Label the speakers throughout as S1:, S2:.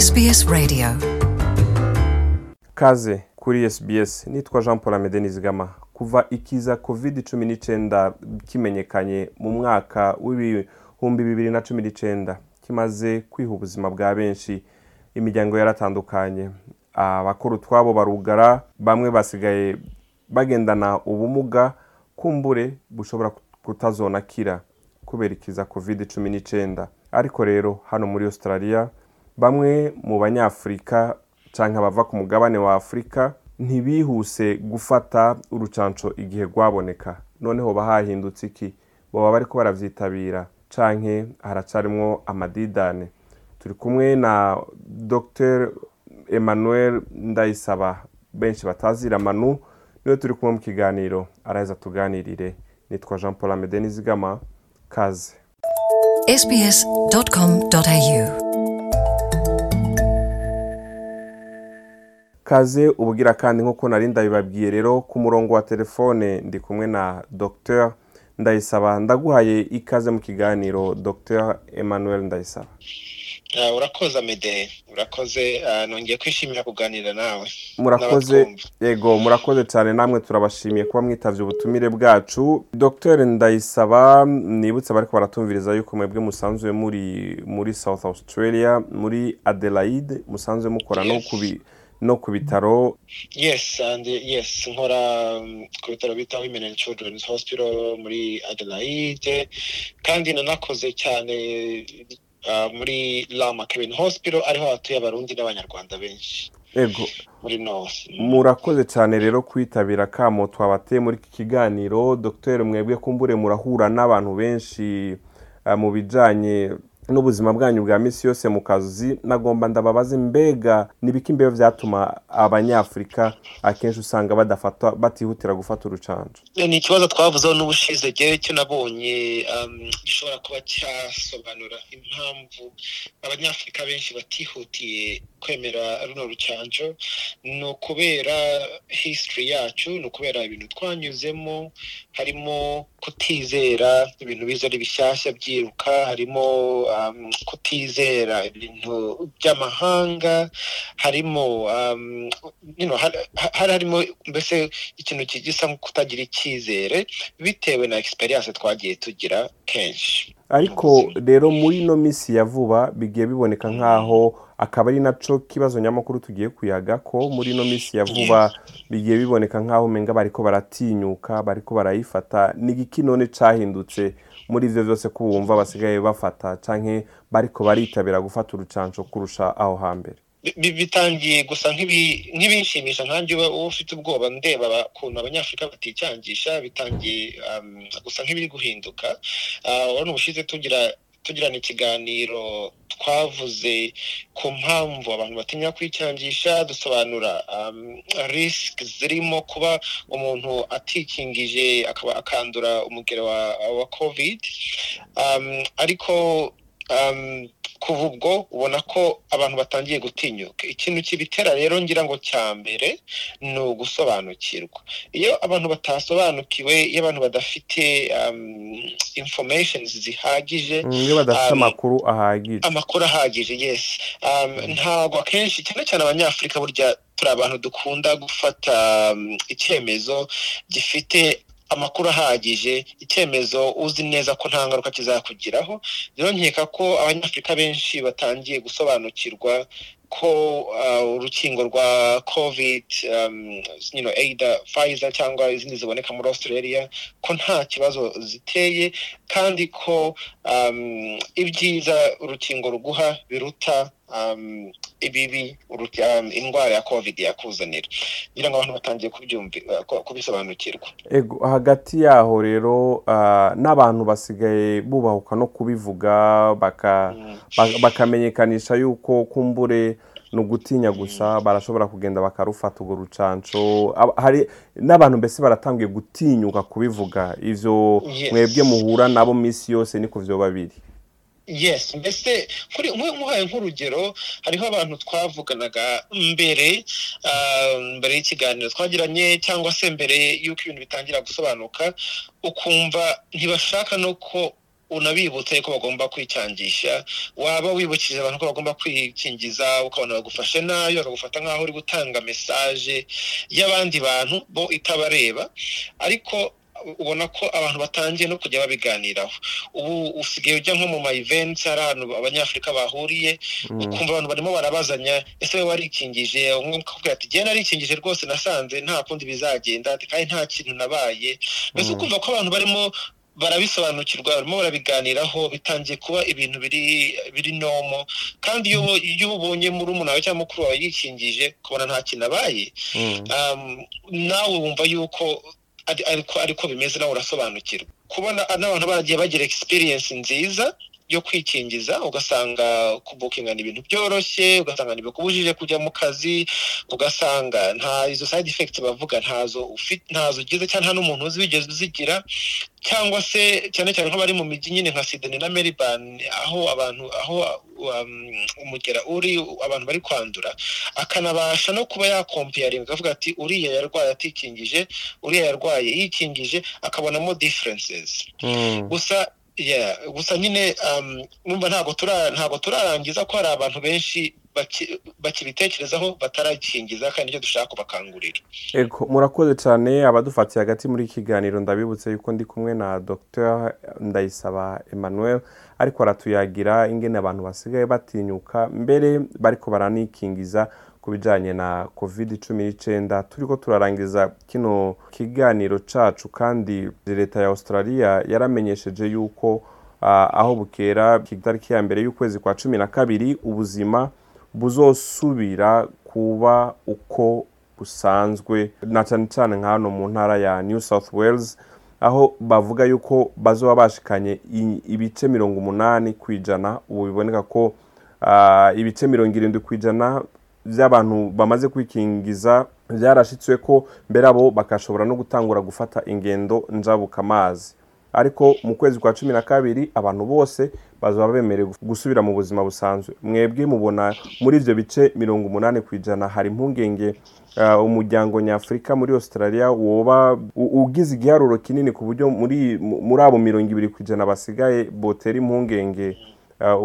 S1: SBS Radio.
S2: Kaze kuri SBS nitwa Jean Paul Amede Nizigama. Kuva ikiza covid cumi n'icyenda kimenyekanye mu mwaka w'ibihumbi bibiri na cumi n'icyenda kimaze kwiha ubuzima bwa benshi imiryango yaratandukanye. Abakuru twabo barugara bamwe basigaye bagendana ubumuga kumbure bushobora kutazonakira kubera ikiza covid cumi n'icyenda ariko rero hano muri australia bamwe mu banyafurika cyangwa abava ku mugabane wa afurika ntibihuse gufata urucanco igihe rwaboneka. Noneho bahahindutse iki? Baba bariko baravyitabira canke haracarimwo amadidane. Turi kumwe na dr emmanuel ndayisaba benshi batazira manu ni we turi kumwe mu kiganiro araheza tuganirire. Nitwa jean paul amede nizigama kaze.
S1: Sbs.com.au
S2: kaze ubugira kandi nk'uko nari ndabibabwiye rero ku murongo wa telefone ndi kumwe na dr ndayisaba. Ndaguhaye ikaze mu kiganiro dr emmanuel ndayisaba.
S3: Ah, urakoze amede. Urakoze. Ah, nongeye kwishimira kuganira nawe.
S2: Murakoze. Yego murakoze cyane. Namwe turabashimiye kuba mwitavye ubutumire bwacu. Dr ndayisaba nibutse bariko baratumviriza yuko mwebwe musanzwe muri muri south australia muri adelaide musanzwe mukora no no ku bitaro?
S3: Yes and yes nkora um, ku bitaro bita women and children's hospital muri adelaide kandi nanakoze cyane ah, muri lama kevin hospital ariho hatuye abarundi n'abanyarwanda benshi.
S2: Yego murakoze cyane rero kwitabira kamo twabateye muri iki kiganiro. Dr mwebwe kumbure murahura n'abantu benshi eh, mu bijanye n'ubuzima bwanyu bwa misi yose mu kazi nagomba ndababaze mbega nibiki mbere vyatuma abanyafurika akenshi usanga badafata batihutira gufata urucanco?
S3: Ni ikibazo twavuzeho n'ubushize jewe cyo nabonye gishobora kuba cyasobanura impamvu abanyafurika benshi batihutiye kwemera runo rucanco ni ukubera history yacu ni ukubera ibintu twanyuzemo harimo kutizera ibintu biza ari bishyashya byiruka harimo kutizera ibintu by'amahanga harimo um, hari hari harimo mbese ikintu gisa nko kutagira icyizere bitewe na experience twagiye tugira kenshi.
S2: Ariko rero muri ino minsi ya vuba bigiye biboneka nk'aho akaba ari naco kibazo nyamukuru tugiye kuyaga ko muri ino minsi ya vuba bigiye biboneka nk'aho umenga bariko baratinyuka bariko barayifata ni igiki none cahindutse. Muri ivyo vyose ko bumva basigaye bafata canke bariko baritabira gufata urucanco kurusha aho hambere.
S3: Bitangiye gusa nk'ibi- nk'ibinshimisha nkanjye uba ufite ubwoba ndeba ukuntu abanyafurika baticangisha bitangiye um, gusa nk'ibiri guhinduka. Ah, urabona ubushize tugira tugirana ikiganiro twavuze ku mpamvu abantu batinya kwicangisha dusobanura um, risk zirimo kuba umuntu atikingije akaba akandura umugero wa, covid. Um, ariko kuva ubwo ubona ko abantu batangiye gutinyuka. Ikintu kibitera rero ngira ngo cya mbere ni ugusobanukirwa. Iyo abantu batasobanukiwe iyo abantu badafite um, information zihagije
S2: Mm, iyo badafite
S3: Um,
S2: amakuru ahagije.
S3: amakuru ahagije yes. Um, ntabwo akenshi cyane cyane abanyafurika burya turi abantu dukunda gufata icyemezo gifite amakuru ahagije icyemezo uzi neza ko nta ngaruka kizakugiraho. Rero nkeka ko abanyafurika benshi batangiye gusobanukirwa ko uh, urukingo rwa covid um, know, either Pfizer cyangwa izindi ziboneka muri australia ko nta kibazo ziteye kandi ko um, ibyiza urukingo ruguha biruta um, ibibi um, indwara ya covid yakuzanira. Ngira ngo abantu batangiye uh, ku- kubisobanukirwa.
S2: Ego hagati yaho rero ah, n'abantu basigaye bubahuka no kubivuga baka
S3: Mm.
S2: ba- bakamenyekanisha yuko kumbure ni ugutinya gusa barashobora kugenda bakarufata urwo rucanco. Hari n'abantu mbese baratangiye gutinyuka kubivuga. Ivyo
S3: Yes.
S2: mwebwe muhura nabo minsi yose niko vyoba biri
S3: yes mbese kuri nkuhaye nk'urugero hariho abantu twavuganaga mbere ah, mbere y'ikiganiro twagiranye cyangwa se mbere y'uko ibintu bitangira gusobanuka ukumva ntibashaka no ko unabibutse ko bagomba kwicangisha waba wibukije abantu ko bagomba kwikingiza ukabona bagufashe na yo bakagufata nk'aho uri gutanga mesaje y'abandi bantu bo itabareba. Ariko ubona ko abantu batangiye no kujya babiganiraho. Ubu usigaye ujya nko mu ma events hari ahantu abanyafurika bahuriye ukumva abantu barimo barabazanya ese we warikingije? Akavuga ati jyewe narikingije rwose nasanze nta kundi bizagenda kandi nta kintu nabaye. Mbese ukumva ko abantu barimo barabisobanukirwa barimo barabiganiraho bitangiye kuba ibintu biri biri nomo. Kandi iyo ubonye muri umuntu wawe cyangwa mukuru wawe yikingije ukabona nta kintu abaye nawe wumva yuko ariko bimeze nawe urasobanukirwa. Kubona n'abantu baragiye bagira experience nziza yo kwikingiza ugasanga kubukingana ibintu byoroshye ugasanga ntibikubujije kujya mu kazi ugasanga nta izo side effects bavuga ntazo ufite ntazo ugize cyangwa nta n'umuntu uzi wigeze uzigira cyangwa se cyane cyane nk'abari mu mijyi nyine nka Sydney na Melbourne aho abantu aho umugera uri abantu bari kwandura akanabasha no kuba yakompiyaringa akavuga ati uriya yarwaye atikingije uriya yarwaye yikingije akabonamo differences. Gusa gusa nyine numva ntabwo ntabwo turarangiza ko hari abantu benshi bakibitekerezaho batarakingiza kandi ni cyo dushaka kubakangurira.
S2: Murakoze cyane abadufatiye hagati muri iki kiganiro. Ndabibutse yuko ndi kumwe na dr. Ndayisaba emmanuel ariko aratuyagira ingene abantu basigaye batinyuka mbere bariko baranikingiza ku bijyanye na covid cumi n'icyenda turi ko turarangiza kino kiganiro cyacu kandi leta ya australia yaramenyesheje yuko aho bukera itariki ya mbere y'ukwezi kwa cumi na kabiri ubuzima buzosubira kuba uko busanzwe na cyane cyane nka hano mu ntara ya new south wales aho bavuga yuko bazoba bashikanye ibice mirongo umunani ku ijana ubu biboneka ko ibice mirongo irindwi ku ijana by'abantu bamaze kwikingiza byarashyitswe ko mbere abo bakashobora no gutangura gufata ingendo njabukamazi ariko mu kwezi kwa cumi na kabiri abantu bose bazaba bemerewe gusubira mu buzima busanzwe. Mwebwe mubona muri ibyo bice mirongo umunani ku ijana hari impungenge umuryango nyafurika muri australia woba ugize igiharuro kinini ku buryo muri abo mirongo ibiri ku ijana basigaye botera impungenge.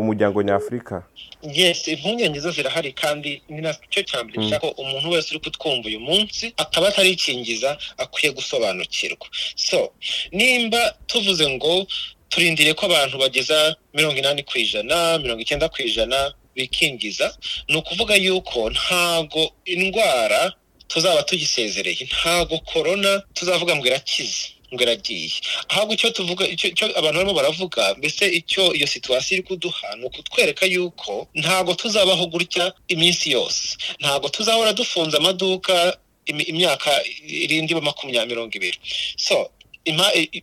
S2: Umuryango nyafurika?
S3: Yes impungenge zo zirahari kandi ni na cyo cya mbere gishaka ko umuntu wese uri kutwumva uyu munsi akaba atarikingiza akwiye gusobanukirwa. So nimba tuvuze ngo turindire ko abantu bageza mirongo inani ku ijana mirongo icyenda ku ijana bikingiza ni ukuvuga yuko ntago indwara tuzaba tugisezereye ntago korona tuzavuga ngo irakize. Ngo iragiye. Ahubwo icyo tuvuga icyo abantu barimo baravuga mbese icyo iyo situwasiyo iri kuduha ni ukutwereka yuko ntabwo tuzabaho gutya iminsi yose. Ntabwo tuzahora dufunze amaduka imyaka irindi makumyabiri mirongo ibiri. So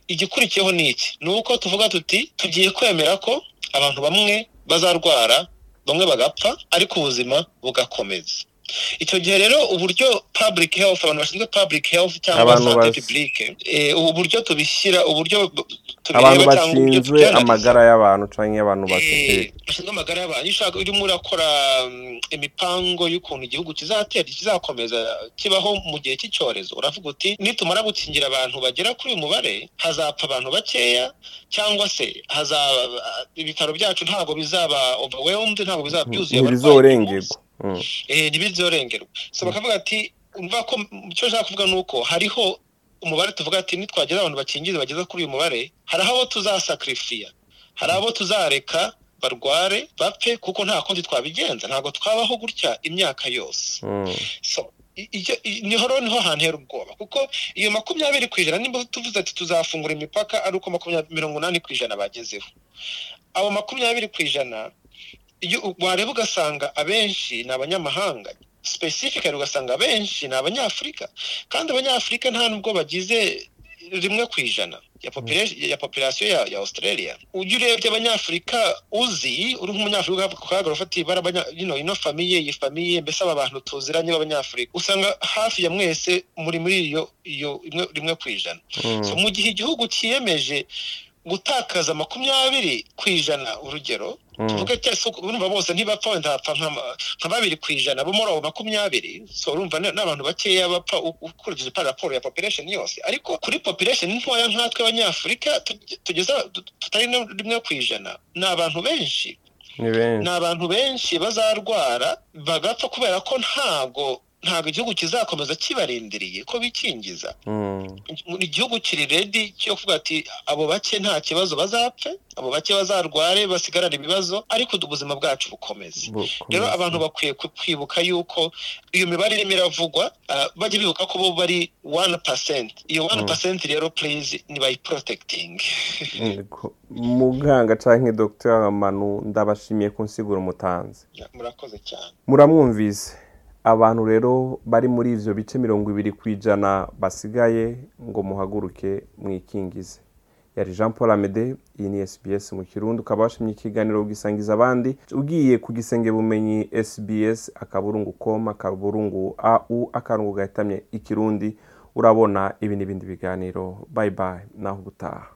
S3: igikurikiyeho ni iki? Ni uko tuvuga tuti tugiye kwemera ko abantu bamwe bazarwara bamwe bagapfa ariko ubuzima bugakomeza. Icyo gihe rero uburyo public health abantu bashinzwe public health cyangwa sante publique ubu buryo tubishyira uburyo
S2: abantu bashinzwe amagara y'abantu cyangwa abantu
S3: bashinzwe amagara y'abantu. Ushaka urimo urakora imipango y'ukuntu igihugu kizatera kizakomeza kibaho mu gihe cy'icyorezo. Uravuga uti nitumara gukingira abantu bagera kuri uyu mubare hazapfa abantu bakeya cyangwa se hazaba ibitaro byacu ntabwo bizaba overwhelmed ntabwo bizaba byuzuye
S2: ntibizorengerwa
S3: ntibizyorengerwa so bakavuga ati umva ko icyo nshaka kuvuga ni uko hariho umubare tuvuga ati nitwageza abantu bakingiza bageza kuri uyu mubare hari abo tuzasakirifiya hari abo tuzareka barware bapfe kuko nta kundi twabigenza. Ntabwo twabaho gutya imyaka yose. So ni ho rero ni ho hantu hera ubwoba. Kuko iyo makumyabiri ku ijana nimba tuvuze ati tuzafungura imipaka ari uko makumyabiri mirongo inani ku ijana bagezeho. Abo makumyabiri ku ijana wareba ugasanga abenshi ni abanyamahanga. Specifically ugasanga abenshi ni abanyafurika kandi abanyafurika nta nubwo bagize rimwe ku ijana ya population ya ya australia. Ujya urebye abanyafurika uzi uri nk'umunyafurika ukagaragara ufata ibara ino famiye iyi famiye mbese aba bantu tuziranye b'abanyafurika usanga hafi ya mwese muri muri iyo iyo rimwe ku ijana. Mu gihe igihugu cyiyemeje gutakaza makumyabiri ku ijana urugero tuvuge cyose urumva bose ntibapfa wenda hapfa nka babiri ku ijana bo muri abo makumyabiri so urumva ni abantu bakeya bapfa ukurikije raporo ya population yose. Ariko kuri population ntoya nkatwe abanyafurika tugeze tutari rimwe ku ijana ni abantu benshi. Ni abantu benshi bazarwara bagapfa kubera ko ntago ntabwo igihugu kizakomeza kibarindiriye ko bikingiza. Igihugu kiri redi cyo kuvuga ati abo bake nta kibazo bazapfe abo bake bazarware basigarane ibibazo ariko ubuzima bwacu bukomeze. Rero abantu bakwiye kwibuka yuko iyo mibare irimo iravugwa bajya bibuka ko bo bari wani pasenti iyo wani pasenti rero purize ni bayiporotekitingi
S2: muganga cyangwa dogiteri manu ndabashimiye ku nsiguro mutanze
S3: murakoze cyane.
S2: Muramwumvise. Abantu rero bari muri ibyo bice mirongo ibiri ku ijana basigaye ngo muhaguruke mwikingize. Yari jean paul amede iyi ni sbs mu kirundi ukaba washimye ikiganiro gisangiza abandi. Ugiye ku gisenge bumenyi sbs akaburungu com akaburungu au akarungu gahitamye ikirundi urabona ibi n'ibindi biganiro. Bayi bayi naho gutaha